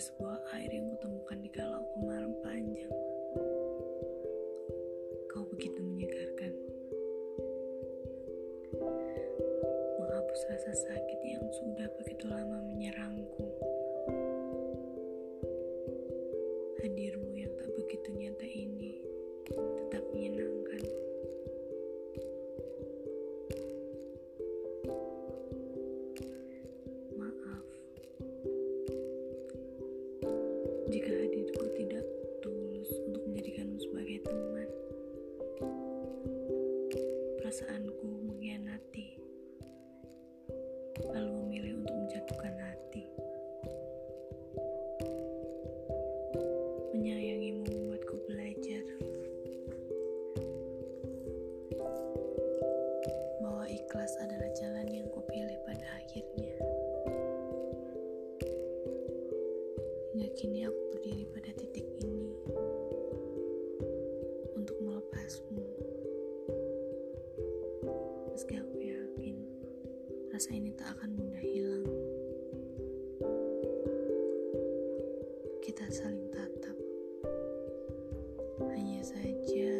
sebuah air yang kutemukan di kalau kemarin panjang. Kau begitu menyegarkan. Menghapus rasa sakit yang sudah begitu lama menyerangku. Hadirmu yang tak begitu nyata ini tetap menyenangkan. Jika hadirku tidak tulus untuk menjadikanmu sebagai teman. Perasaanku mengkhianati, lalu memilih untuk menjatuhkan hati. Menyayangimu membuatku belajar bahwa ikhlas adalah jalan kini aku berdiri pada titik ini untuk melepasmu. Meski aku yakin rasa ini tak akan mudah hilang. Kita saling tatap. Hanya saja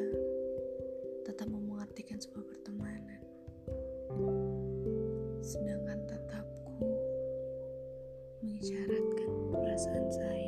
tetap memengartikan sebuah pertemanan. Sedangkan tatapku mengisyaratkan perasaan saya.